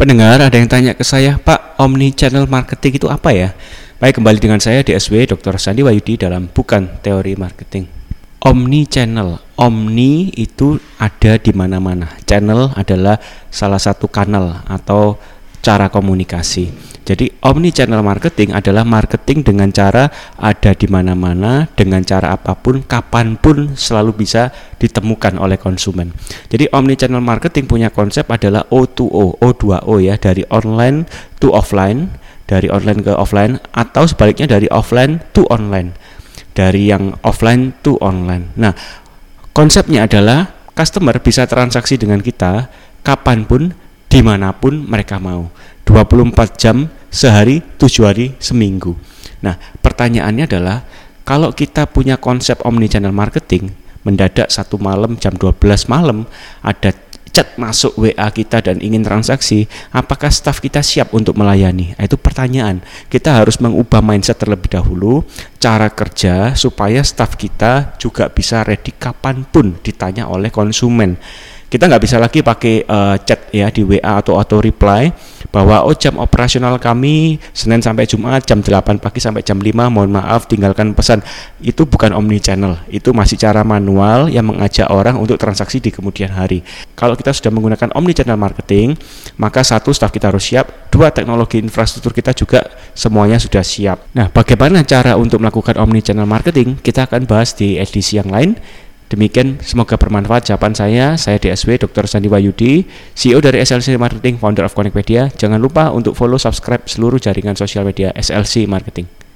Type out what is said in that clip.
Pendengar ada yang tanya ke saya, Pak, Omni Channel Marketing itu apa ya? Baik, kembali dengan saya DSW Dr. Sandi Wayudi dalam Bukan Teori Marketing. Omni Channel, Omni itu ada di mana-mana. Channel adalah salah satu kanal atau cara komunikasi. Jadi omni channel marketing adalah marketing dengan cara ada di mana-mana, dengan cara apa pun, kapan pun selalu bisa ditemukan oleh konsumen. Jadi omni channel marketing punya konsep adalah O2O, O2O ya, dari online to offline, dari online ke offline atau sebaliknya dari offline to online. Dari yang offline to online. Nah, konsepnya adalah customer bisa transaksi dengan kita kapan pun di mana pun mereka mau 24 jam sehari 7 hari seminggu nah pertanyaannya adalah kalau kita punya konsep omni channel marketing mendadak satu malam jam 12 malam ada chat masuk WA kita dan ingin transaksi, apakah staff kita siap untuk melayani? Nah, itu pertanyaan. Kita harus mengubah mindset terlebih dahulu, cara kerja supaya staff kita juga bisa ready kapan pun ditanya oleh konsumen kita nggak bisa lagi pakai uh, chat ya di WA atau auto reply bahwa oh jam operasional kami Senin sampai Jumat jam 8 pagi sampai jam 5 mohon maaf tinggalkan pesan. Itu bukan omni channel itu masih cara manual yang mengajak orang untuk transaksi di kemudian hari. Kalau kita sudah menggunakan omni channel marketing maka satu staff kita harus siap. Dua teknologi infrastruktur kita juga semuanya sudah siap. Nah bagaimana cara untuk melakukan omni channel marketing? Kita akan bahas di edisi yang lain Demikian semoga bermanfaat jawaban saya. Saya DSW Dr. Sandi Wayudi, CEO dari SLC Marketing, founder of Connectpedia. Jangan lupa untuk follow subscribe seluruh jaringan sosial media SLC Marketing.